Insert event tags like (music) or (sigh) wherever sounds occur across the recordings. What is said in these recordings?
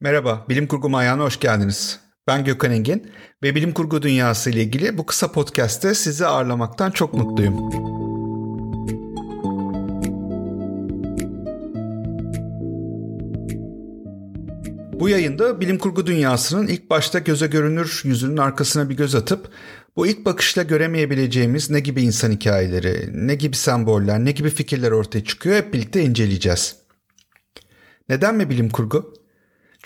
Merhaba, Bilim Kurgu Manyağı'na hoş geldiniz. Ben Gökhan Engin ve bilim kurgu dünyası ile ilgili bu kısa podcast'te sizi ağırlamaktan çok mutluyum. Bu yayında bilim kurgu dünyasının ilk başta göze görünür yüzünün arkasına bir göz atıp bu ilk bakışla göremeyebileceğimiz ne gibi insan hikayeleri, ne gibi semboller, ne gibi fikirler ortaya çıkıyor hep birlikte inceleyeceğiz. Neden mi bilim kurgu?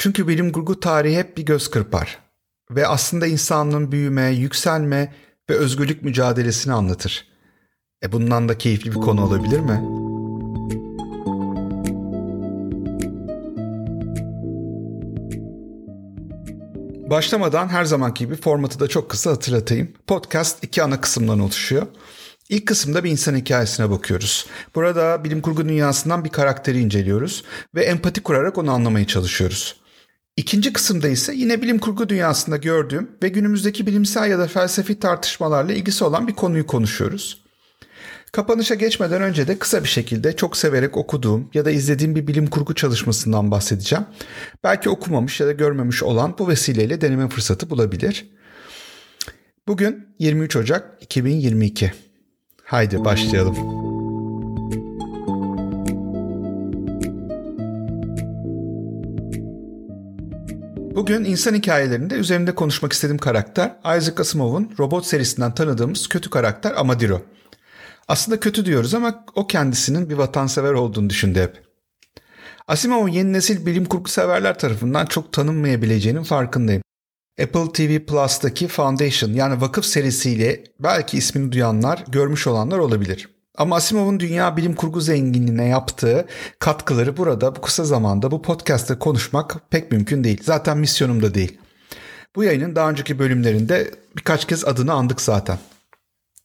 Çünkü bilim kurgu tarihi hep bir göz kırpar ve aslında insanlığın büyüme, yükselme ve özgürlük mücadelesini anlatır. E bundan da keyifli bir konu olabilir mi? Başlamadan her zamanki gibi formatı da çok kısa hatırlatayım. Podcast iki ana kısımdan oluşuyor. İlk kısımda bir insan hikayesine bakıyoruz. Burada bilim kurgu dünyasından bir karakteri inceliyoruz ve empati kurarak onu anlamaya çalışıyoruz. İkinci kısımda ise yine bilim kurgu dünyasında gördüğüm ve günümüzdeki bilimsel ya da felsefi tartışmalarla ilgisi olan bir konuyu konuşuyoruz. Kapanışa geçmeden önce de kısa bir şekilde çok severek okuduğum ya da izlediğim bir bilim kurgu çalışmasından bahsedeceğim. Belki okumamış ya da görmemiş olan bu vesileyle deneme fırsatı bulabilir. Bugün 23 Ocak 2022. Haydi başlayalım. Bugün insan hikayelerinde üzerinde konuşmak istediğim karakter Isaac Asimov'un robot serisinden tanıdığımız kötü karakter Amadiro. Aslında kötü diyoruz ama o kendisinin bir vatansever olduğunu düşündü hep. Asimov'un yeni nesil bilim kurgu severler tarafından çok tanınmayabileceğinin farkındayım. Apple TV Plus'taki Foundation yani vakıf serisiyle belki ismini duyanlar, görmüş olanlar olabilir. Ama Asimov'un dünya bilim kurgu zenginliğine yaptığı katkıları burada bu kısa zamanda bu podcast'te konuşmak pek mümkün değil. Zaten misyonum da değil. Bu yayının daha önceki bölümlerinde birkaç kez adını andık zaten.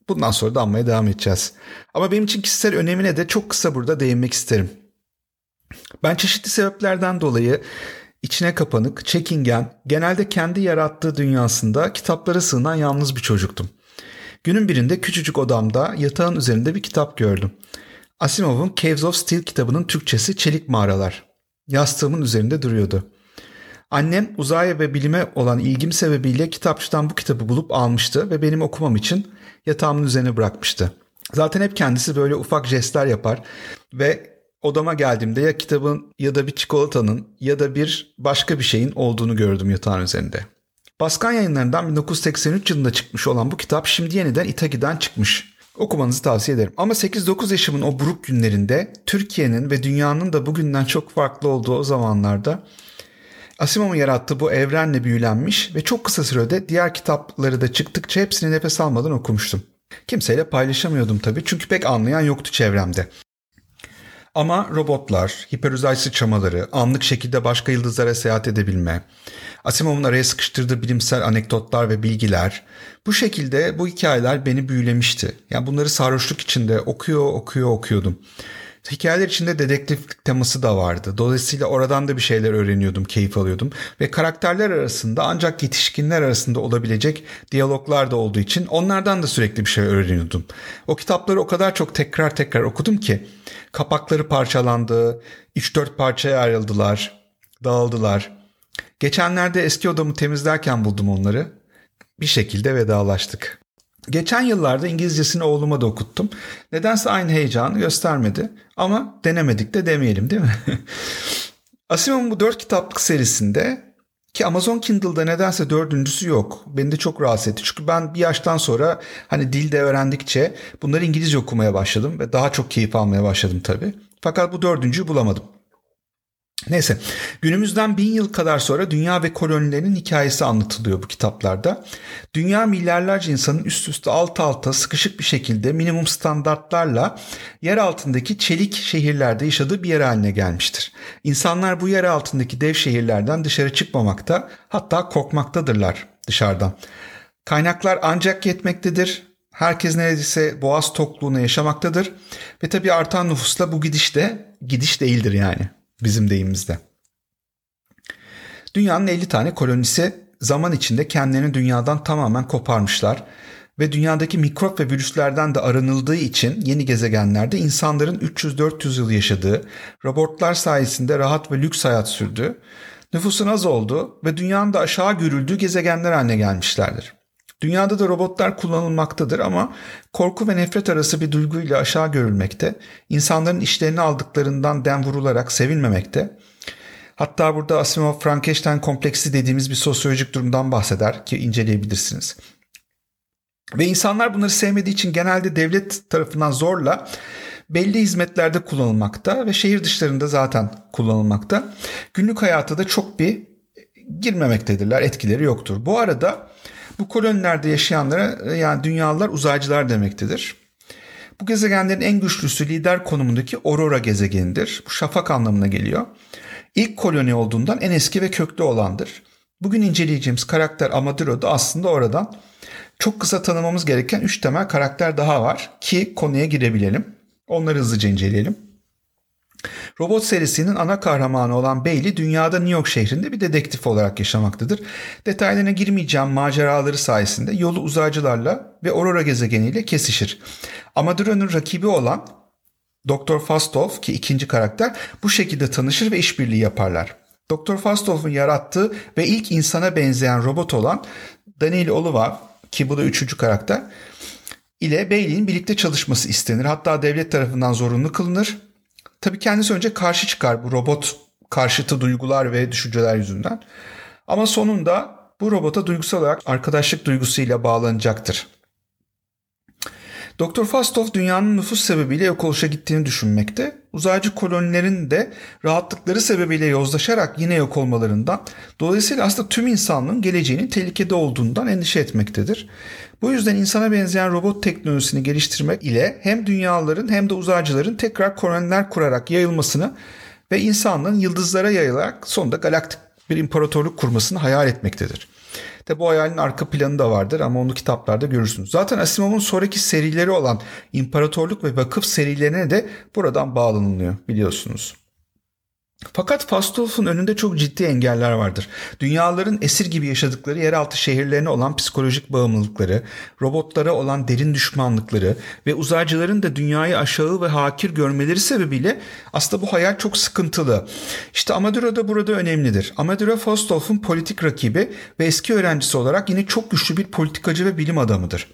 Bundan sonra da anmaya devam edeceğiz. Ama benim için kişisel önemine de çok kısa burada değinmek isterim. Ben çeşitli sebeplerden dolayı içine kapanık, çekingen, genelde kendi yarattığı dünyasında kitaplara sığınan yalnız bir çocuktum. Günün birinde küçücük odamda yatağın üzerinde bir kitap gördüm. Asimov'un Caves of Steel kitabının Türkçesi Çelik Mağaralar. Yastığımın üzerinde duruyordu. Annem uzaya ve bilime olan ilgim sebebiyle kitapçıdan bu kitabı bulup almıştı ve benim okumam için yatağımın üzerine bırakmıştı. Zaten hep kendisi böyle ufak jestler yapar ve odama geldiğimde ya kitabın ya da bir çikolatanın ya da bir başka bir şeyin olduğunu gördüm yatağın üzerinde. Baskan yayınlarından 1983 yılında çıkmış olan bu kitap şimdi yeniden İtaki'den çıkmış. Okumanızı tavsiye ederim. Ama 8-9 yaşımın o buruk günlerinde Türkiye'nin ve dünyanın da bugünden çok farklı olduğu o zamanlarda Asimov'un yarattığı bu evrenle büyülenmiş ve çok kısa sürede diğer kitapları da çıktıkça hepsini nefes almadan okumuştum. Kimseyle paylaşamıyordum tabii çünkü pek anlayan yoktu çevremde. Ama robotlar, hiperuzay sıçramaları, anlık şekilde başka yıldızlara seyahat edebilme, Asimov'un araya sıkıştırdığı bilimsel anekdotlar ve bilgiler, bu şekilde bu hikayeler beni büyülemişti. Yani bunları sarhoşluk içinde okuyor, okuyor, okuyordum. Hikayeler içinde dedektiflik teması da vardı. Dolayısıyla oradan da bir şeyler öğreniyordum, keyif alıyordum. Ve karakterler arasında ancak yetişkinler arasında olabilecek diyaloglar da olduğu için onlardan da sürekli bir şey öğreniyordum. O kitapları o kadar çok tekrar tekrar okudum ki kapakları parçalandı, 3-4 parçaya ayrıldılar, dağıldılar. Geçenlerde eski odamı temizlerken buldum onları. Bir şekilde vedalaştık. Geçen yıllarda İngilizcesini oğluma da okuttum. Nedense aynı heyecanı göstermedi. Ama denemedik de demeyelim değil mi? (laughs) Asimov'un bu dört kitaplık serisinde ki Amazon Kindle'da nedense dördüncüsü yok. Beni de çok rahatsız etti. Çünkü ben bir yaştan sonra hani dilde öğrendikçe bunları İngilizce okumaya başladım ve daha çok keyif almaya başladım tabii. Fakat bu dördüncüyü bulamadım. Neyse günümüzden bin yıl kadar sonra dünya ve kolonilerin hikayesi anlatılıyor bu kitaplarda. Dünya milyarlarca insanın üst üste alt alta sıkışık bir şekilde minimum standartlarla yer altındaki çelik şehirlerde yaşadığı bir yer haline gelmiştir. İnsanlar bu yer altındaki dev şehirlerden dışarı çıkmamakta hatta korkmaktadırlar dışarıdan. Kaynaklar ancak yetmektedir. Herkes neredeyse boğaz tokluğuna yaşamaktadır. Ve tabii artan nüfusla bu gidiş de gidiş değildir yani bizim deyimimizde. Dünyanın 50 tane kolonisi zaman içinde kendilerini dünyadan tamamen koparmışlar ve dünyadaki mikrop ve virüslerden de aranıldığı için yeni gezegenlerde insanların 300-400 yıl yaşadığı, robotlar sayesinde rahat ve lüks hayat sürdüğü, Nüfusun az olduğu ve dünyanın da aşağı görüldüğü gezegenler haline gelmişlerdir. Dünyada da robotlar kullanılmaktadır ama korku ve nefret arası bir duyguyla aşağı görülmekte, insanların işlerini aldıklarından dem vurularak sevilmemekte. Hatta burada Asimov Frankenstein kompleksi dediğimiz bir sosyolojik durumdan bahseder ki inceleyebilirsiniz. Ve insanlar bunları sevmediği için genelde devlet tarafından zorla belli hizmetlerde kullanılmakta ve şehir dışlarında zaten kullanılmakta. Günlük hayata da çok bir girmemektedirler, etkileri yoktur. Bu arada bu kolonilerde yaşayanlara yani dünyalılar uzaycılar demektedir. Bu gezegenlerin en güçlüsü lider konumundaki Aurora gezegenidir. Bu şafak anlamına geliyor. İlk koloni olduğundan en eski ve köklü olandır. Bugün inceleyeceğimiz karakter Amadiro da aslında oradan. Çok kısa tanımamız gereken 3 temel karakter daha var ki konuya girebilelim. Onları hızlıca inceleyelim. Robot serisinin ana kahramanı olan Bailey dünyada New York şehrinde bir dedektif olarak yaşamaktadır. Detaylarına girmeyeceğim maceraları sayesinde yolu uzaycılarla ve Aurora gezegeniyle kesişir. Amaduro'nun rakibi olan Dr. Fastov ki ikinci karakter bu şekilde tanışır ve işbirliği yaparlar. Dr. Fastov'un yarattığı ve ilk insana benzeyen robot olan Daniel Oliva ki bu da üçüncü karakter ile Bailey'in birlikte çalışması istenir. Hatta devlet tarafından zorunlu kılınır. Tabii kendisi önce karşı çıkar bu robot karşıtı duygular ve düşünceler yüzünden. Ama sonunda bu robota duygusal olarak arkadaşlık duygusuyla bağlanacaktır. Dr. Fastov dünyanın nüfus sebebiyle yok oluşa gittiğini düşünmekte. Uzaycı kolonilerin de rahatlıkları sebebiyle yozlaşarak yine yok olmalarından dolayısıyla aslında tüm insanlığın geleceğinin tehlikede olduğundan endişe etmektedir. Bu yüzden insana benzeyen robot teknolojisini geliştirmek ile hem dünyaların hem de uzaycıların tekrar koloniler kurarak yayılmasını ve insanlığın yıldızlara yayılarak sonunda galaktik bir imparatorluk kurmasını hayal etmektedir. Tabi bu hayalin arka planı da vardır ama onu kitaplarda görürsünüz. Zaten Asimov'un sonraki serileri olan İmparatorluk ve Vakıf serilerine de buradan bağlanılıyor biliyorsunuz. Fakat Fastolf'un önünde çok ciddi engeller vardır. Dünyaların esir gibi yaşadıkları yeraltı şehirlerine olan psikolojik bağımlılıkları, robotlara olan derin düşmanlıkları ve uzaycıların da dünyayı aşağı ve hakir görmeleri sebebiyle aslında bu hayal çok sıkıntılı. İşte Amadura da burada önemlidir. Amadura Fastolf'un politik rakibi ve eski öğrencisi olarak yine çok güçlü bir politikacı ve bilim adamıdır.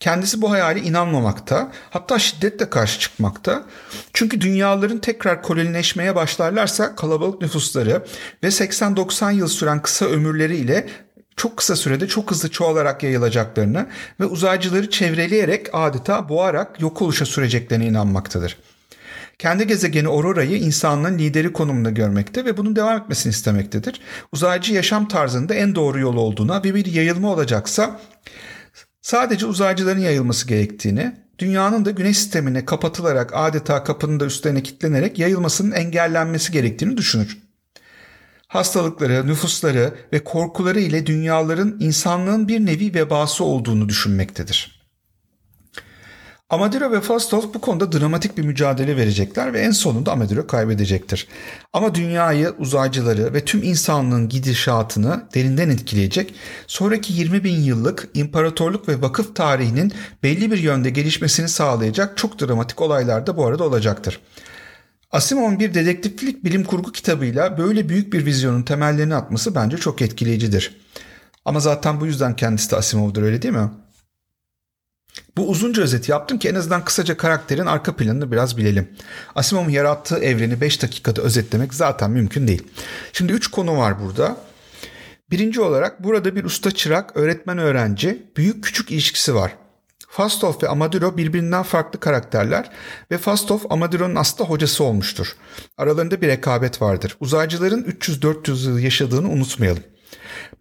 Kendisi bu hayali inanmamakta, hatta şiddetle karşı çıkmakta. Çünkü dünyaların tekrar kolonileşmeye başlarlarsa kalabalık nüfusları ve 80-90 yıl süren kısa ömürleriyle çok kısa sürede çok hızlı çoğalarak yayılacaklarını ve uzaycıları çevreleyerek adeta boğarak yok oluşa süreceklerine inanmaktadır. Kendi gezegeni Aurora'yı insanlığın lideri konumunda görmekte ve bunun devam etmesini istemektedir. Uzaycı yaşam tarzında en doğru yol olduğuna ve bir yayılma olacaksa Sadece uzaycıların yayılması gerektiğini, dünyanın da güneş sistemine kapatılarak adeta kapının da üstlerine kilitlenerek yayılmasının engellenmesi gerektiğini düşünür. Hastalıkları, nüfusları ve korkuları ile dünyaların insanlığın bir nevi vebası olduğunu düşünmektedir. Amadiro ve Fastov bu konuda dramatik bir mücadele verecekler ve en sonunda Amadiro kaybedecektir. Ama dünyayı, uzaycıları ve tüm insanlığın gidişatını derinden etkileyecek, sonraki 20 bin yıllık imparatorluk ve vakıf tarihinin belli bir yönde gelişmesini sağlayacak çok dramatik olaylar da bu arada olacaktır. Asimov'un bir dedektiflik bilim kurgu kitabıyla böyle büyük bir vizyonun temellerini atması bence çok etkileyicidir. Ama zaten bu yüzden kendisi de Asimov'dur öyle değil mi? Bu uzunca özet yaptım ki en azından kısaca karakterin arka planını biraz bilelim. Asimov'un yarattığı evreni 5 dakikada özetlemek zaten mümkün değil. Şimdi 3 konu var burada. Birinci olarak burada bir usta çırak, öğretmen öğrenci, büyük küçük ilişkisi var. Fastov ve Amadiro birbirinden farklı karakterler ve Fastov Amadiro'nun aslında hocası olmuştur. Aralarında bir rekabet vardır. Uzaycıların 300-400 yıl yaşadığını unutmayalım.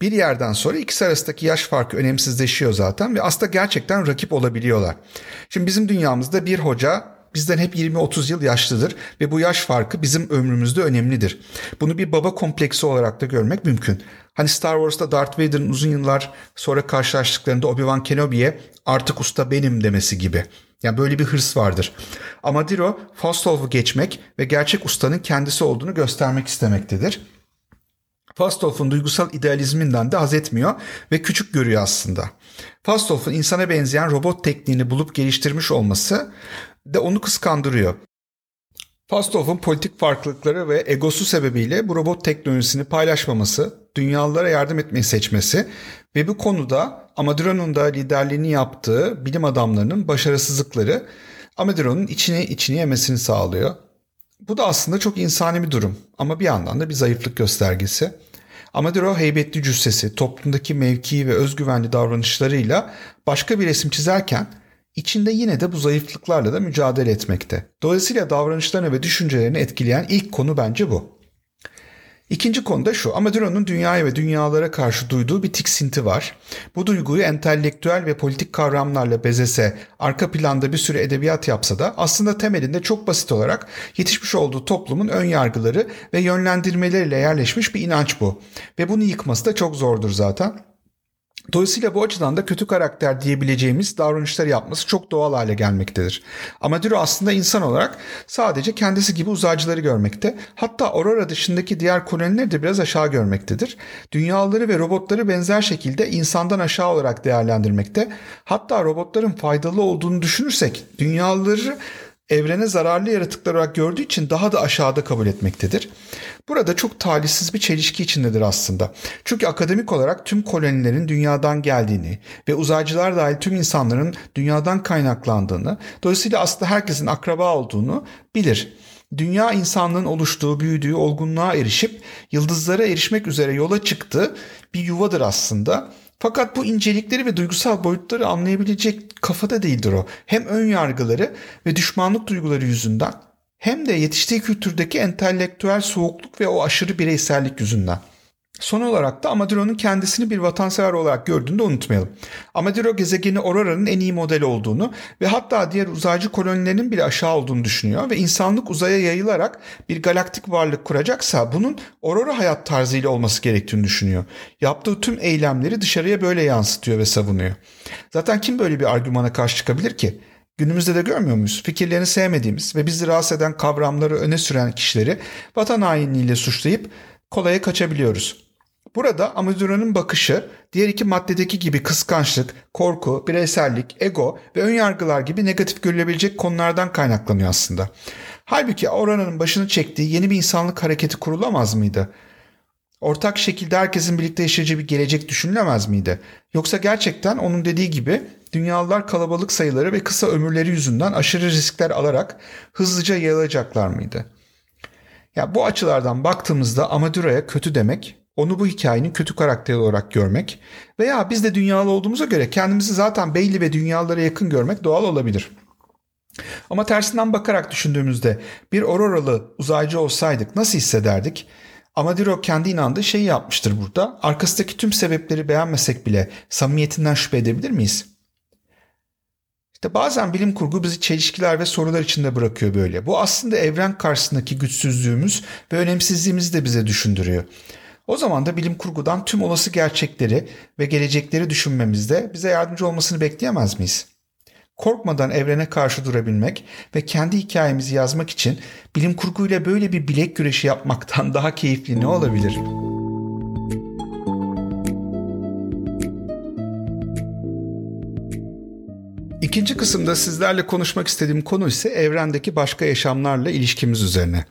Bir yerden sonra ikisi arasındaki yaş farkı önemsizleşiyor zaten ve aslında gerçekten rakip olabiliyorlar. Şimdi bizim dünyamızda bir hoca bizden hep 20-30 yıl yaşlıdır ve bu yaş farkı bizim ömrümüzde önemlidir. Bunu bir baba kompleksi olarak da görmek mümkün. Hani Star Wars'ta Darth Vader'ın uzun yıllar sonra karşılaştıklarında Obi-Wan Kenobi'ye artık usta benim demesi gibi. Yani böyle bir hırs vardır. Amadiro Fastolf'u geçmek ve gerçek ustanın kendisi olduğunu göstermek istemektedir. Fastolf'un duygusal idealizminden de haz etmiyor ve küçük görüyor aslında. Fastolf'un insana benzeyen robot tekniğini bulup geliştirmiş olması de onu kıskandırıyor. Fastov'un politik farklılıkları ve egosu sebebiyle bu robot teknolojisini paylaşmaması, dünyalara yardım etmeyi seçmesi ve bu konuda Amadiro'nun da liderliğini yaptığı bilim adamlarının başarısızlıkları Amadiro'nun içine içine yemesini sağlıyor. Bu da aslında çok insani bir durum ama bir yandan da bir zayıflık göstergesi. Amadero heybetli cüssesi, toplumdaki mevkii ve özgüvenli davranışlarıyla başka bir resim çizerken içinde yine de bu zayıflıklarla da mücadele etmekte. Dolayısıyla davranışlarını ve düşüncelerini etkileyen ilk konu bence bu. İkinci konu da şu. Amadero'nun dünyaya ve dünyalara karşı duyduğu bir tiksinti var. Bu duyguyu entelektüel ve politik kavramlarla bezese, arka planda bir sürü edebiyat yapsa da aslında temelinde çok basit olarak yetişmiş olduğu toplumun ön yargıları ve yönlendirmeleriyle yerleşmiş bir inanç bu. Ve bunu yıkması da çok zordur zaten. Dolayısıyla bu açıdan da kötü karakter diyebileceğimiz davranışlar yapması çok doğal hale gelmektedir. Amadiro aslında insan olarak sadece kendisi gibi uzaycıları görmekte. Hatta Aurora dışındaki diğer kolonileri de biraz aşağı görmektedir. Dünyaları ve robotları benzer şekilde insandan aşağı olarak değerlendirmekte. Hatta robotların faydalı olduğunu düşünürsek dünyaları evrene zararlı yaratıklar olarak gördüğü için daha da aşağıda kabul etmektedir. Burada çok talihsiz bir çelişki içindedir aslında. Çünkü akademik olarak tüm kolonilerin dünyadan geldiğini ve uzaycılar dahil tüm insanların dünyadan kaynaklandığını, dolayısıyla aslında herkesin akraba olduğunu bilir. Dünya insanlığın oluştuğu, büyüdüğü, olgunluğa erişip yıldızlara erişmek üzere yola çıktığı bir yuvadır aslında fakat bu incelikleri ve duygusal boyutları anlayabilecek kafada değildir o. Hem ön yargıları ve düşmanlık duyguları yüzünden hem de yetiştiği kültürdeki entelektüel soğukluk ve o aşırı bireysellik yüzünden. Son olarak da Amadiro'nun kendisini bir vatansever olarak gördüğünü de unutmayalım. Amadiro gezegeni Aurora'nın en iyi model olduğunu ve hatta diğer uzaycı kolonilerinin bile aşağı olduğunu düşünüyor ve insanlık uzaya yayılarak bir galaktik varlık kuracaksa bunun Aurora hayat tarzıyla olması gerektiğini düşünüyor. Yaptığı tüm eylemleri dışarıya böyle yansıtıyor ve savunuyor. Zaten kim böyle bir argümana karşı çıkabilir ki? Günümüzde de görmüyor muyuz? Fikirlerini sevmediğimiz ve bizi rahatsız eden kavramları öne süren kişileri vatan hainliğiyle suçlayıp kolaya kaçabiliyoruz. Burada Amazoran'ın bakışı diğer iki maddedeki gibi kıskançlık, korku, bireysellik, ego ve önyargılar gibi negatif görülebilecek konulardan kaynaklanıyor aslında. Halbuki oranın başını çektiği yeni bir insanlık hareketi kurulamaz mıydı? Ortak şekilde herkesin birlikte yaşayacağı bir gelecek düşünülemez miydi? Yoksa gerçekten onun dediği gibi dünyalılar kalabalık sayıları ve kısa ömürleri yüzünden aşırı riskler alarak hızlıca yayılacaklar mıydı? Ya bu açılardan baktığımızda Amadura'ya kötü demek onu bu hikayenin kötü karakteri olarak görmek veya biz de dünyalı olduğumuza göre kendimizi zaten belli ve dünyalara yakın görmek doğal olabilir. Ama tersinden bakarak düşündüğümüzde bir Auroralı uzaycı olsaydık nasıl hissederdik? Amadiro kendi inandığı şeyi yapmıştır burada. Arkasındaki tüm sebepleri beğenmesek bile samimiyetinden şüphe edebilir miyiz? İşte bazen bilim kurgu bizi çelişkiler ve sorular içinde bırakıyor böyle. Bu aslında evren karşısındaki güçsüzlüğümüz ve önemsizliğimizi de bize düşündürüyor. O zaman da bilim kurgudan tüm olası gerçekleri ve gelecekleri düşünmemizde bize yardımcı olmasını bekleyemez miyiz? Korkmadan evrene karşı durabilmek ve kendi hikayemizi yazmak için bilim kurguyla böyle bir bilek güreşi yapmaktan (laughs) daha keyifli ne olabilir? İkinci kısımda sizlerle konuşmak istediğim konu ise evrendeki başka yaşamlarla ilişkimiz üzerine.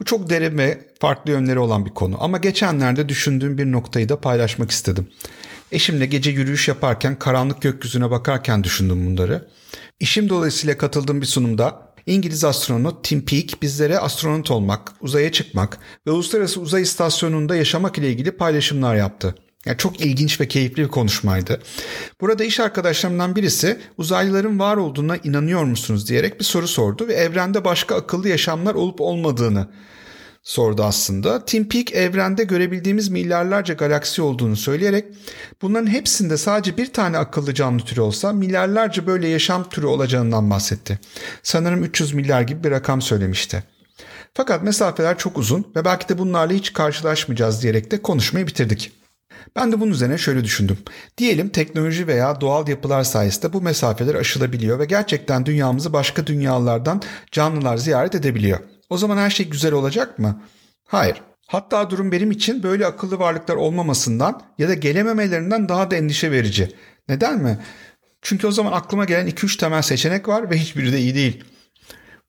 Bu çok derin ve farklı yönleri olan bir konu ama geçenlerde düşündüğüm bir noktayı da paylaşmak istedim. Eşimle gece yürüyüş yaparken karanlık gökyüzüne bakarken düşündüm bunları. İşim dolayısıyla katıldığım bir sunumda İngiliz astronot Tim Peake bizlere astronot olmak, uzaya çıkmak ve uluslararası uzay istasyonunda yaşamak ile ilgili paylaşımlar yaptı. Yani çok ilginç ve keyifli bir konuşmaydı. Burada iş arkadaşlarımdan birisi uzaylıların var olduğuna inanıyor musunuz diyerek bir soru sordu ve evrende başka akıllı yaşamlar olup olmadığını sordu aslında. Tim Peake evrende görebildiğimiz milyarlarca galaksi olduğunu söyleyerek bunların hepsinde sadece bir tane akıllı canlı türü olsa milyarlarca böyle yaşam türü olacağından bahsetti. Sanırım 300 milyar gibi bir rakam söylemişti. Fakat mesafeler çok uzun ve belki de bunlarla hiç karşılaşmayacağız diyerek de konuşmayı bitirdik. Ben de bunun üzerine şöyle düşündüm. Diyelim teknoloji veya doğal yapılar sayesinde bu mesafeler aşılabiliyor ve gerçekten dünyamızı başka dünyalardan canlılar ziyaret edebiliyor. O zaman her şey güzel olacak mı? Hayır. Hatta durum benim için böyle akıllı varlıklar olmamasından ya da gelememelerinden daha da endişe verici. Neden mi? Çünkü o zaman aklıma gelen 2-3 temel seçenek var ve hiçbiri de iyi değil.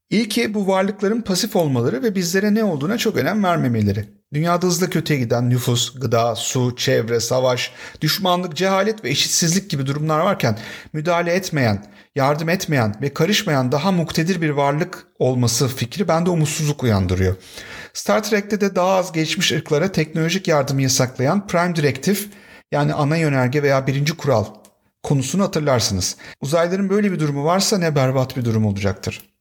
İlki bu varlıkların pasif olmaları ve bizlere ne olduğuna çok önem vermemeleri. Dünyada hızla kötüye giden nüfus, gıda, su, çevre, savaş, düşmanlık, cehalet ve eşitsizlik gibi durumlar varken müdahale etmeyen, yardım etmeyen ve karışmayan daha muktedir bir varlık olması fikri bende umutsuzluk uyandırıyor. Star Trek'te de daha az gelişmiş ırklara teknolojik yardımı yasaklayan Prime Directive yani ana yönerge veya birinci kural konusunu hatırlarsınız. Uzaylıların böyle bir durumu varsa ne berbat bir durum olacaktır.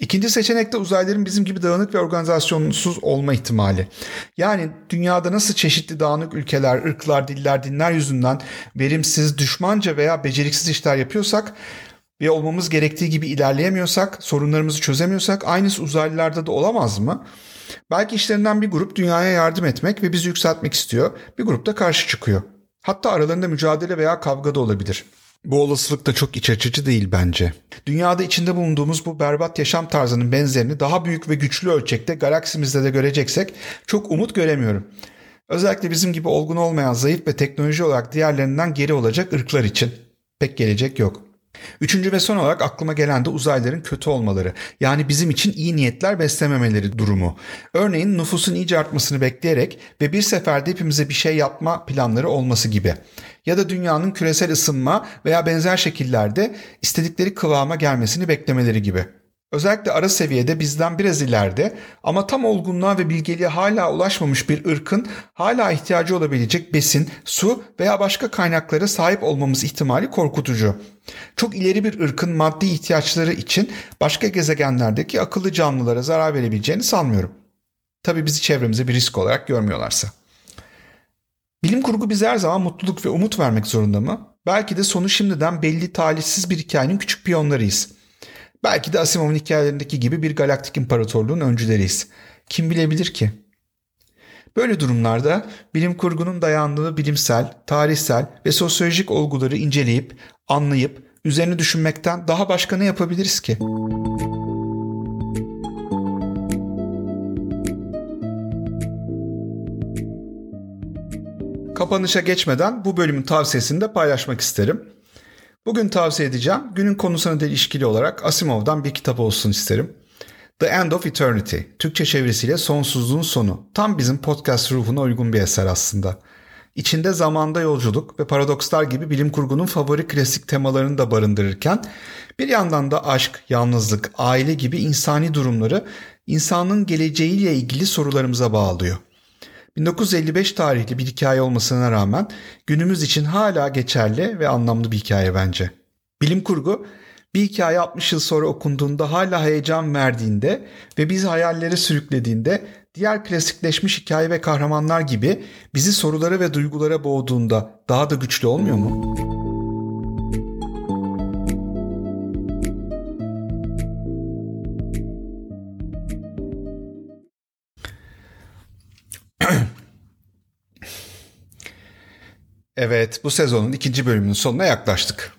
İkinci seçenek de uzaylıların bizim gibi dağınık ve organizasyonsuz olma ihtimali. Yani dünyada nasıl çeşitli dağınık ülkeler, ırklar, diller, dinler yüzünden verimsiz, düşmanca veya beceriksiz işler yapıyorsak ve olmamız gerektiği gibi ilerleyemiyorsak, sorunlarımızı çözemiyorsak aynısı uzaylılarda da olamaz mı? Belki işlerinden bir grup dünyaya yardım etmek ve bizi yükseltmek istiyor. Bir grup da karşı çıkıyor. Hatta aralarında mücadele veya kavga da olabilir. Bu olasılık da çok iç açıcı değil bence. Dünyada içinde bulunduğumuz bu berbat yaşam tarzının benzerini daha büyük ve güçlü ölçekte galaksimizde de göreceksek çok umut göremiyorum. Özellikle bizim gibi olgun olmayan zayıf ve teknoloji olarak diğerlerinden geri olacak ırklar için. Pek gelecek yok. Üçüncü ve son olarak aklıma gelen de uzaylıların kötü olmaları. Yani bizim için iyi niyetler beslememeleri durumu. Örneğin nüfusun iyice artmasını bekleyerek ve bir seferde hepimize bir şey yapma planları olması gibi. Ya da dünyanın küresel ısınma veya benzer şekillerde istedikleri kıvama gelmesini beklemeleri gibi. Özellikle ara seviyede bizden biraz ileride ama tam olgunluğa ve bilgeliğe hala ulaşmamış bir ırkın hala ihtiyacı olabilecek besin, su veya başka kaynaklara sahip olmamız ihtimali korkutucu. Çok ileri bir ırkın maddi ihtiyaçları için başka gezegenlerdeki akıllı canlılara zarar verebileceğini sanmıyorum. Tabi bizi çevremize bir risk olarak görmüyorlarsa. Bilim kurgu bize her zaman mutluluk ve umut vermek zorunda mı? Belki de sonu şimdiden belli talihsiz bir hikayenin küçük piyonlarıyız. Belki de Asimov'un hikayelerindeki gibi bir galaktik imparatorluğun öncüleriyiz. Kim bilebilir ki? Böyle durumlarda bilim kurgunun dayandığı bilimsel, tarihsel ve sosyolojik olguları inceleyip, anlayıp, üzerine düşünmekten daha başka ne yapabiliriz ki? Kapanışa geçmeden bu bölümün tavsiyesini de paylaşmak isterim. Bugün tavsiye edeceğim günün konusuna da ilişkili olarak Asimov'dan bir kitap olsun isterim. The End of Eternity, Türkçe çevirisiyle Sonsuzluğun Sonu. Tam bizim podcast ruhuna uygun bir eser aslında. İçinde zamanda yolculuk ve paradokslar gibi bilim kurgunun favori klasik temalarını da barındırırken bir yandan da aşk, yalnızlık, aile gibi insani durumları insanın geleceğiyle ilgili sorularımıza bağlıyor. 1955 tarihli bir hikaye olmasına rağmen günümüz için hala geçerli ve anlamlı bir hikaye bence. Bilim kurgu bir hikaye 60 yıl sonra okunduğunda hala heyecan verdiğinde ve bizi hayallere sürüklediğinde diğer klasikleşmiş hikaye ve kahramanlar gibi bizi sorulara ve duygulara boğduğunda daha da güçlü olmuyor mu? Evet, bu sezonun ikinci bölümünün sonuna yaklaştık.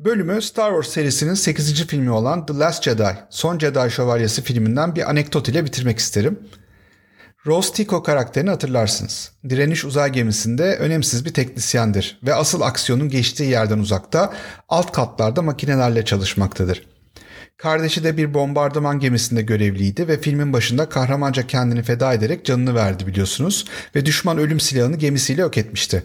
Bölümü Star Wars serisinin 8. filmi olan The Last Jedi, Son Jedi Şövalyesi filminden bir anekdot ile bitirmek isterim. Rose Tico karakterini hatırlarsınız. Direniş uzay gemisinde önemsiz bir teknisyendir ve asıl aksiyonun geçtiği yerden uzakta alt katlarda makinelerle çalışmaktadır. Kardeşi de bir bombardıman gemisinde görevliydi ve filmin başında kahramanca kendini feda ederek canını verdi biliyorsunuz ve düşman ölüm silahını gemisiyle yok etmişti.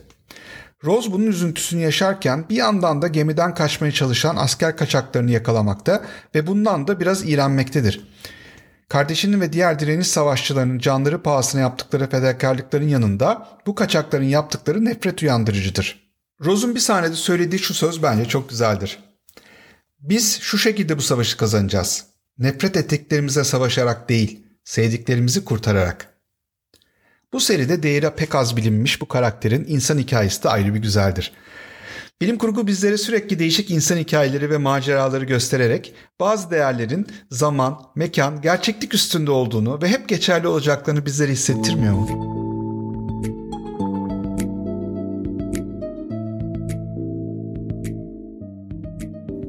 Rose bunun üzüntüsünü yaşarken bir yandan da gemiden kaçmaya çalışan asker kaçaklarını yakalamakta ve bundan da biraz iğrenmektedir. Kardeşinin ve diğer direniş savaşçılarının canları pahasına yaptıkları fedakarlıkların yanında bu kaçakların yaptıkları nefret uyandırıcıdır. Rose'un bir sahnede söylediği şu söz bence çok güzeldir. Biz şu şekilde bu savaşı kazanacağız. Nefret ettiklerimize savaşarak değil, sevdiklerimizi kurtararak.'' Bu seride değeri pek az bilinmiş bu karakterin insan hikayesi de ayrı bir güzeldir. Bilim kurgu bizlere sürekli değişik insan hikayeleri ve maceraları göstererek bazı değerlerin zaman, mekan, gerçeklik üstünde olduğunu ve hep geçerli olacaklarını bizlere hissettirmiyor mu?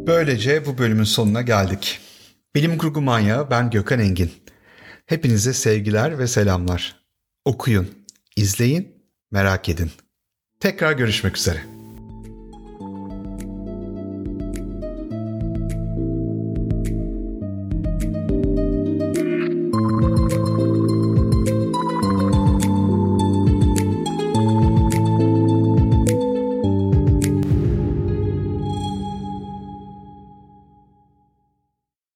Böylece bu bölümün sonuna geldik. Bilim kurgu manyağı ben Gökhan Engin. Hepinize sevgiler ve selamlar. Okuyun, izleyin, merak edin. Tekrar görüşmek üzere.